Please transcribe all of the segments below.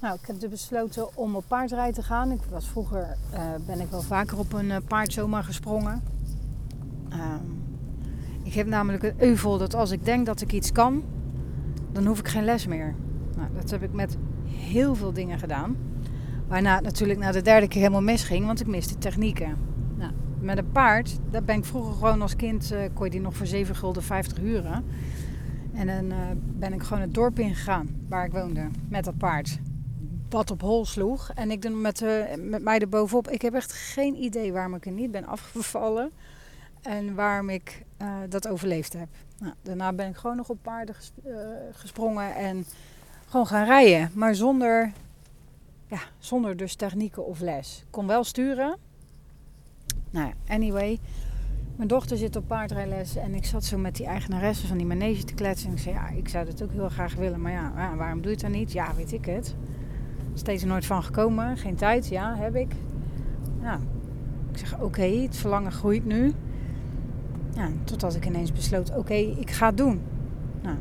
Nou, ik heb besloten om op paardrijden te gaan. Ik was vroeger uh, ben ik wel vaker op een uh, paard zomaar gesprongen. Um, ik heb namelijk een euvel dat als ik denk dat ik iets kan, dan hoef ik geen les meer. Nou, dat heb ik met heel veel dingen gedaan. Waarna het natuurlijk na de derde keer helemaal misging, want ik miste technieken. Nou, met een paard, daar ben ik vroeger gewoon als kind, uh, kon je die nog voor 7 gulden 50 huren. En dan ben ik gewoon het dorp ingegaan waar ik woonde met dat paard. Wat op hol sloeg. En ik dan met, uh, met mij erbovenop. Ik heb echt geen idee waarom ik er niet ben afgevallen. En waarom ik uh, dat overleefd heb. Nou, daarna ben ik gewoon nog op paarden ges gesprongen en gewoon gaan rijden. Maar zonder, ja, zonder dus technieken of les. Ik kon wel sturen. Nou anyway. Mijn dochter zit op paardrijles en ik zat zo met die eigenaresse van die manege te kletsen. En ik zei, ja, ik zou dat ook heel graag willen, maar ja waarom doe je het dan niet? Ja, weet ik het. Steeds nooit van gekomen, geen tijd, ja, heb ik. Nou, ik zeg, oké, het verlangen groeit nu. Ja, totdat ik ineens besloot, oké, ik ga het doen. Nou,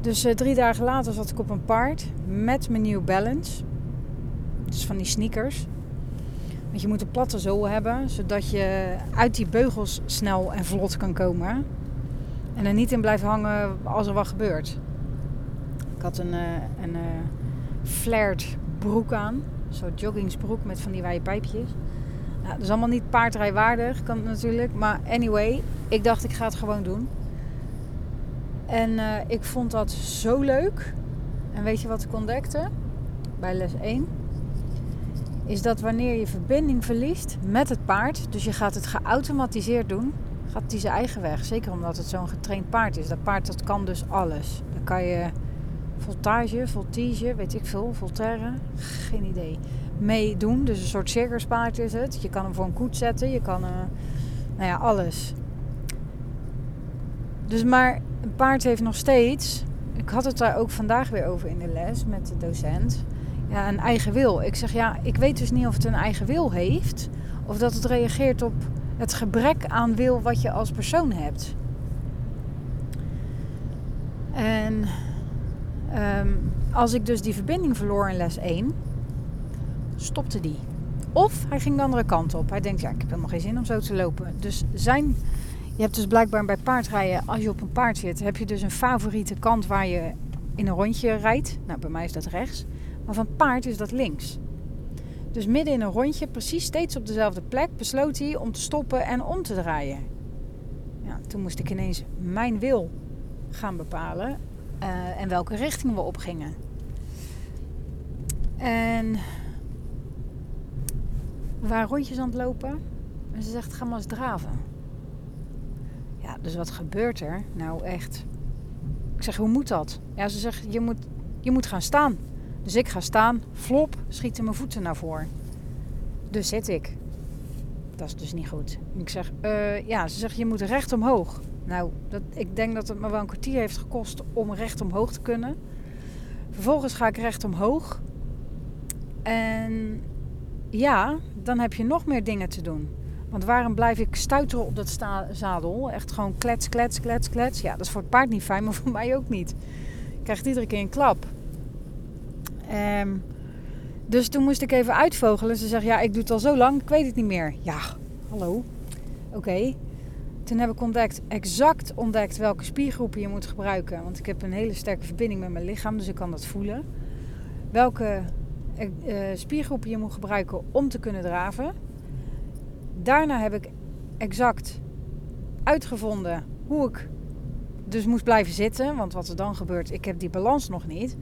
dus uh, drie dagen later zat ik op een paard met mijn New Balance. Dus van die sneakers. Want je moet een platte zool hebben, zodat je uit die beugels snel en vlot kan komen. En er niet in blijft hangen als er wat gebeurt. Ik had een, uh, een uh, flared broek aan. Soort joggingsbroek met van die wijde pijpjes. Nou, dat is allemaal niet paardrijwaardig, kan natuurlijk. Maar anyway, ik dacht ik ga het gewoon doen. En uh, ik vond dat zo leuk. En weet je wat ik ontdekte? Bij les 1 is dat wanneer je verbinding verliest met het paard, dus je gaat het geautomatiseerd doen, gaat hij zijn eigen weg. Zeker omdat het zo'n getraind paard is. Dat paard dat kan dus alles. Dan kan je voltage, voltige, weet ik veel, voltaire, geen idee, meedoen. Dus een soort circuspaard is het. Je kan hem voor een koets zetten, je kan, uh, nou ja, alles. Dus maar een paard heeft nog steeds, ik had het daar ook vandaag weer over in de les met de docent ja, een eigen wil. Ik zeg ja, ik weet dus niet of het een eigen wil heeft. Of dat het reageert op het gebrek aan wil wat je als persoon hebt. En um, als ik dus die verbinding verloor in les 1, stopte die. Of hij ging de andere kant op. Hij denkt, ja, ik heb helemaal geen zin om zo te lopen. Dus zijn, je hebt dus blijkbaar bij paardrijden, als je op een paard zit, heb je dus een favoriete kant waar je in een rondje rijdt. Nou, bij mij is dat rechts. Maar van paard is dat links. Dus midden in een rondje, precies steeds op dezelfde plek, besloot hij om te stoppen en om te draaien. Ja, toen moest ik ineens mijn wil gaan bepalen uh, en welke richting we opgingen. En waren rondjes aan het lopen en ze zegt: ga maar eens draven. Ja, dus wat gebeurt er? Nou, echt. Ik zeg: hoe moet dat? Ja, ze zegt: je moet, je moet gaan staan. Dus ik ga staan, flop, schieten mijn voeten naar voren. Dus zit ik. Dat is dus niet goed. Ik zeg, uh, ja, ze zegt, je moet recht omhoog. Nou, dat, ik denk dat het me wel een kwartier heeft gekost om recht omhoog te kunnen. Vervolgens ga ik recht omhoog. En ja, dan heb je nog meer dingen te doen. Want waarom blijf ik stuiteren op dat zadel? Echt gewoon klets, klets, klets, klets. Ja, dat is voor het paard niet fijn, maar voor mij ook niet. Je krijgt iedere keer een klap. Um, dus toen moest ik even uitvogelen. Ze zegt, ja, ik doe het al zo lang, ik weet het niet meer. Ja, hallo. Oké. Toen heb ik ontdekt, exact ontdekt welke spiergroepen je moet gebruiken. Want ik heb een hele sterke verbinding met mijn lichaam, dus ik kan dat voelen. Welke uh, spiergroepen je moet gebruiken om te kunnen draven. Daarna heb ik exact uitgevonden hoe ik dus moest blijven zitten. Want wat er dan gebeurt, ik heb die balans nog niet.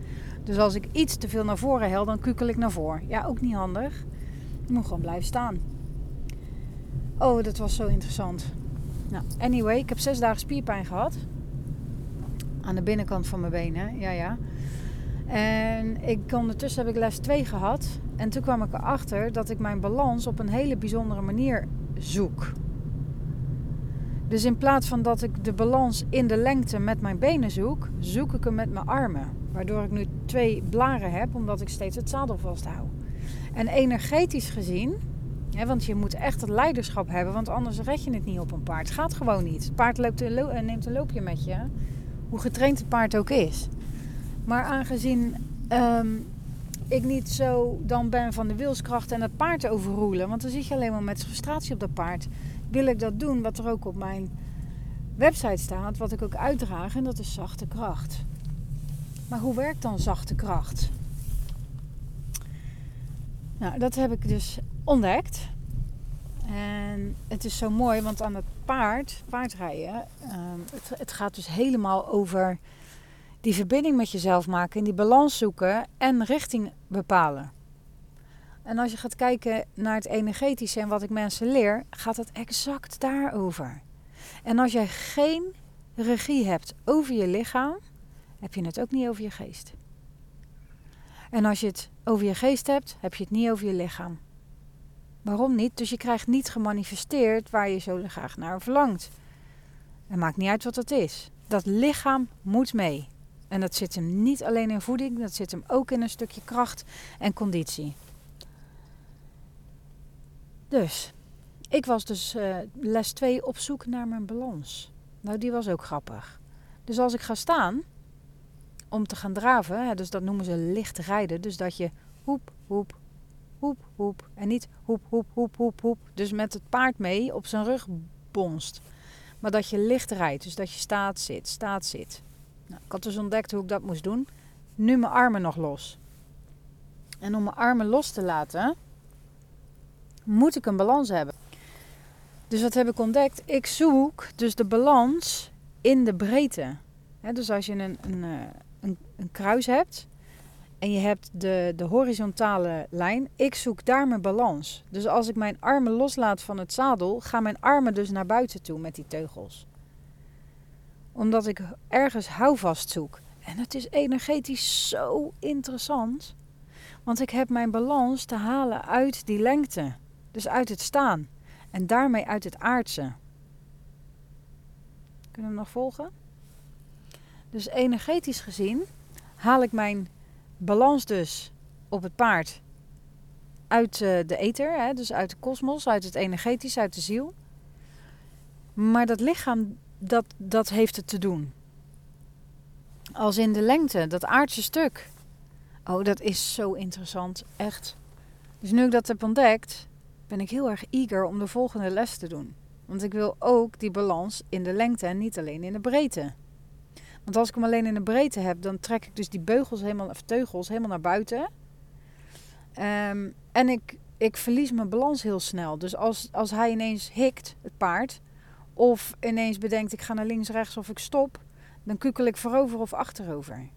Dus als ik iets te veel naar voren hel, dan kukel ik naar voren. Ja, ook niet handig. Ik moet gewoon blijven staan. Oh, dat was zo interessant. Nou, anyway, ik heb zes dagen spierpijn gehad. Aan de binnenkant van mijn benen, ja ja. En ik, ondertussen heb ik les 2 gehad. En toen kwam ik erachter dat ik mijn balans op een hele bijzondere manier zoek. Dus in plaats van dat ik de balans in de lengte met mijn benen zoek, zoek ik hem met mijn armen. Waardoor ik nu twee blaren heb, omdat ik steeds het zadel vasthoud. En energetisch gezien, want je moet echt het leiderschap hebben, want anders red je het niet op een paard. Het gaat gewoon niet. Het paard loopt een lo neemt een loopje met je, hoe getraind het paard ook is. Maar aangezien um, ik niet zo dan ben van de wilskracht en het paard overroelen. Want dan zit je alleen maar met frustratie op dat paard. Wil ik dat doen, wat er ook op mijn website staat, wat ik ook uitdraag, en dat is zachte kracht. Maar hoe werkt dan zachte kracht? Nou, dat heb ik dus ontdekt. En het is zo mooi, want aan het paard, paardrijden, um, het, het gaat dus helemaal over die verbinding met jezelf maken en die balans zoeken en richting bepalen. En als je gaat kijken naar het energetische en wat ik mensen leer, gaat het exact daarover. En als jij geen regie hebt over je lichaam, heb je het ook niet over je geest. En als je het over je geest hebt, heb je het niet over je lichaam. Waarom niet? Dus je krijgt niet gemanifesteerd waar je zo graag naar verlangt. Het maakt niet uit wat dat is. Dat lichaam moet mee. En dat zit hem niet alleen in voeding, dat zit hem ook in een stukje kracht en conditie. Dus, ik was dus uh, les 2 op zoek naar mijn balans. Nou, die was ook grappig. Dus als ik ga staan om te gaan draven, hè, dus dat noemen ze licht rijden. Dus dat je hoep, hoep, hoep. En niet hoep, hoep, hoep, hoep, hoep. Dus met het paard mee op zijn rug bonst. Maar dat je licht rijdt. Dus dat je staat, zit, staat, zit. Nou, ik had dus ontdekt hoe ik dat moest doen. Nu mijn armen nog los. En om mijn armen los te laten, moet ik een balans hebben. Dus wat heb ik ontdekt? Ik zoek dus de balans in de breedte. dus als je een, een, eh, een, een, kruis hebt en je hebt de, de horizontale lijn, ik zoek daar mijn balans. Dus als ik mijn armen loslaat van het zadel, gaan mijn armen dus naar buiten toe met die teugels omdat ik ergens houvast zoek. En het is energetisch zo interessant. Want ik heb mijn balans te halen uit die lengte. Dus uit het staan. En daarmee uit het aardse. Kunnen we nog volgen? Dus energetisch gezien haal ik mijn balans dus op het paard uit eh, de ether, hè, dus uit de kosmos, uit het energetisch, uit de ziel. Maar dat lichaam dat, dat heeft het te doen. Als in de lengte, dat aardse stuk. Oh, dat is zo interessant, echt. Dus nu ik dat heb ontdekt, ben ik heel erg eager om de volgende les te doen. Want ik wil ook die balans in de lengte en niet alleen in de breedte. Want als ik hem alleen in de breedte heb, dan trek ik dus die beugels helemaal, of teugels helemaal naar buiten. Um, en ik, ik verlies mijn balans heel snel. Dus als, als hij ineens hikt, het paard, of ineens bedenkt ik ga naar links, rechts of ik stop. Dan kukkel ik voorover of achterover.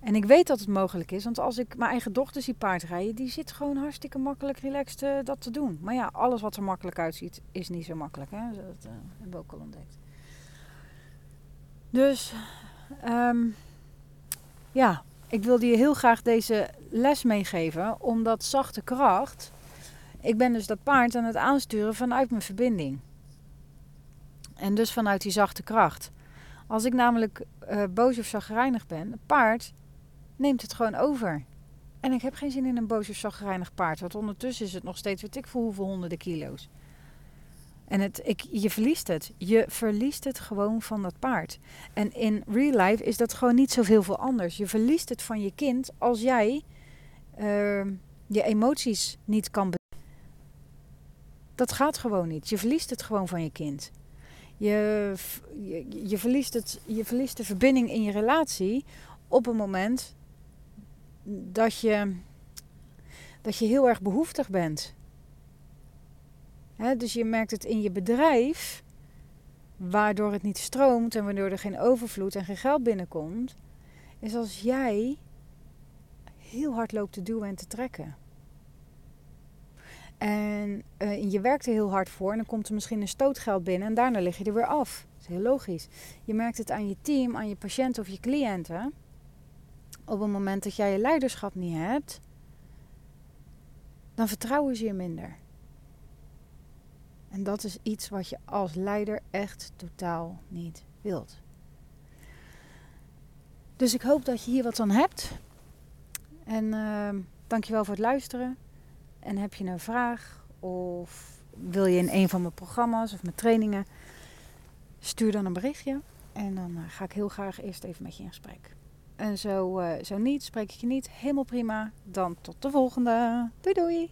En ik weet dat het mogelijk is, want als ik mijn eigen dochter zie paardrijden, die zit gewoon hartstikke makkelijk relaxed uh, dat te doen. Maar ja, alles wat er makkelijk uitziet, is niet zo makkelijk. Hè? Dat uh, hebben we ook al ontdekt. Dus, um, ja, ik wilde je heel graag deze les meegeven, omdat zachte kracht. Ik ben dus dat paard aan het aansturen vanuit mijn verbinding. En dus vanuit die zachte kracht. Als ik namelijk uh, boos of zagrijnig ben, een paard neemt het gewoon over. En ik heb geen zin in een boos of zagrijnig paard. Want ondertussen is het nog steeds, weet ik voor hoeveel honderden kilo's. En het, ik, je verliest het. Je verliest het gewoon van dat paard. En in real life is dat gewoon niet zoveel veel anders. Je verliest het van je kind als jij uh, je emoties niet kan. Dat gaat gewoon niet. Je verliest het gewoon van je kind. Je, je, je, verliest het, je verliest de verbinding in je relatie op een moment dat je, dat je heel erg behoeftig bent. Dus je merkt het in je bedrijf, waardoor het niet stroomt en waardoor er geen overvloed en geen geld binnenkomt, is als jij heel hard loopt te duwen en te trekken. En uh, je werkt er heel hard voor en dan komt er misschien een stootgeld binnen en daarna lig je er weer af. Dat is heel logisch. Je merkt het aan je team, aan je patiënten of je cliënten. Op het moment dat jij je leiderschap niet hebt, dan vertrouwen ze je minder. En dat is iets wat je als leider echt totaal niet wilt. Dus ik hoop dat je hier wat aan hebt. En uh, dankjewel voor het luisteren. En heb je een vraag of wil je in een van mijn programma's of mijn trainingen, stuur dan een berichtje. En dan eh, ga ik heel graag eerst even met je in gesprek. En zo, uh, zo niet, spreek ik je niet, helemaal prima. Dan tot de volgende. Doei doei!